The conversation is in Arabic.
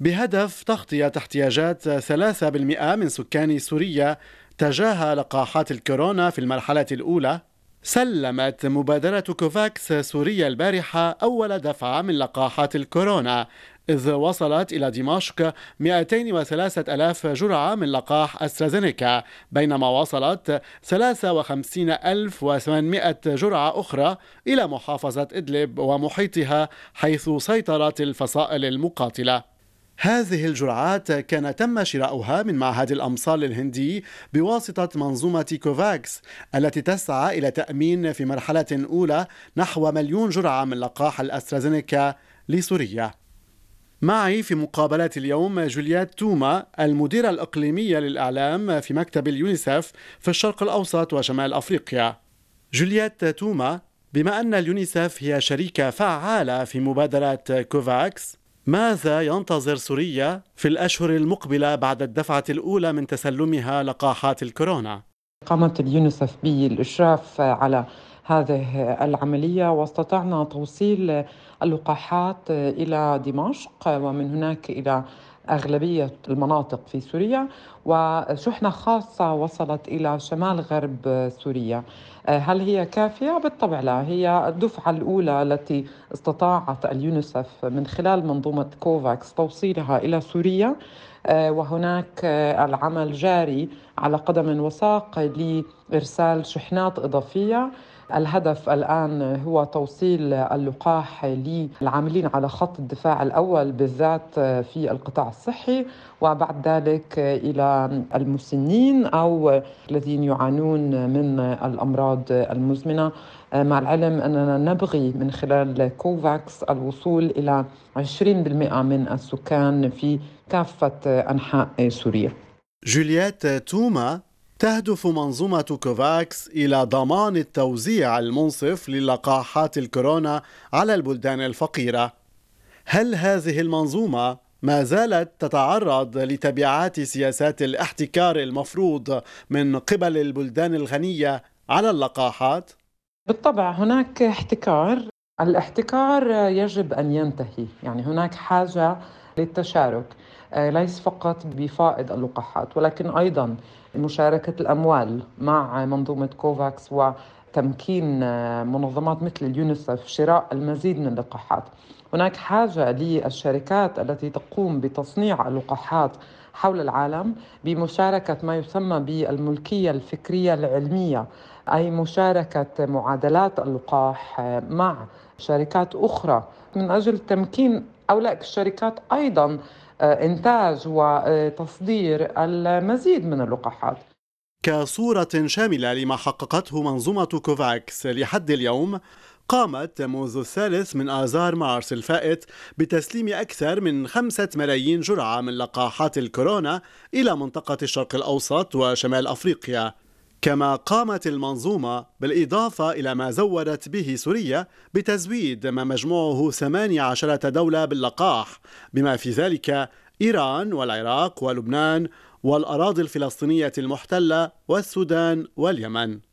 بهدف تغطية احتياجات 3% من سكان سوريا تجاه لقاحات الكورونا في المرحلة الأولى. سلمت مبادرة كوفاكس سوريا البارحة أول دفعة من لقاحات الكورونا إذ وصلت إلى دمشق 203 ألاف جرعة من لقاح أسترازينيكا بينما وصلت 53800 جرعة أخرى إلى محافظة إدلب ومحيطها حيث سيطرت الفصائل المقاتلة. هذه الجرعات كان تم شراؤها من معهد الأمصال الهندي بواسطة منظومة كوفاكس التي تسعى إلى تأمين في مرحلة أولى نحو مليون جرعة من لقاح الأسترازينيكا لسوريا. معي في مقابلة اليوم جوليات توما المديرة الإقليمية للإعلام في مكتب اليونيسف في الشرق الأوسط وشمال أفريقيا. جوليات توما بما أن اليونيسف هي شريكة فعالة في مبادرة كوفاكس ماذا ينتظر سوريا في الأشهر المقبلة بعد الدفعة الأولى من تسلمها لقاحات الكورونا؟ قامت اليونيسف بالإشراف على هذه العملية واستطعنا توصيل اللقاحات إلى دمشق ومن هناك إلى أغلبية المناطق في سوريا وشحنة خاصة وصلت إلى شمال غرب سوريا. هل هي كافية؟ بالطبع لا. هي الدفعة الأولى التي استطاعت اليونيسف من خلال منظومة كوفاكس توصيلها إلى سوريا. وهناك العمل جاري على قدم وساق لإرسال شحنات إضافية. الهدف الآن هو توصيل اللقاح للعاملين على خط الدفاع الأول بالذات في القطاع الصحي وبعد ذلك إلى المسنين أو الذين يعانون من الأمراض المزمنة مع العلم أننا نبغي من خلال كوفاكس الوصول إلى 20% من السكان في كافة أنحاء سوريا جوليات توما تهدف منظومة كوفاكس إلى ضمان التوزيع المنصف للقاحات الكورونا على البلدان الفقيرة. هل هذه المنظومة ما زالت تتعرض لتبعات سياسات الاحتكار المفروض من قبل البلدان الغنية على اللقاحات؟ بالطبع هناك احتكار، الاحتكار يجب أن ينتهي، يعني هناك حاجة للتشارك. آه، ليس فقط بفائض اللقاحات ولكن أيضا مشاركة الأموال مع منظومة كوفاكس وتمكين آه، منظمات مثل اليونيسف شراء المزيد من اللقاحات. هناك حاجة للشركات التي تقوم بتصنيع اللقاحات حول العالم بمشاركة ما يسمى بالملكية الفكرية العلمية أي مشاركة معادلات اللقاح مع شركات أخرى. من أجل تمكين أولئك الشركات أيضا آه، إنتاج وتصدير المزيد من اللقاحات. كصورة شاملة لما حققته منظومة كوفاكس لحد اليوم قامت منذ الثالث من آذار مارس الفائت بتسليم أكثر من خمسة ملايين جرعة من لقاحات الكورونا إلى منطقة الشرق الأوسط وشمال أفريقيا. كما قامت المنظومة بالإضافة إلى ما زودت به سوريا بتزويد ما مجموعه 18 دولة باللقاح بما في ذلك إيران والعراق ولبنان والأراضي الفلسطينية المحتلة والسودان واليمن.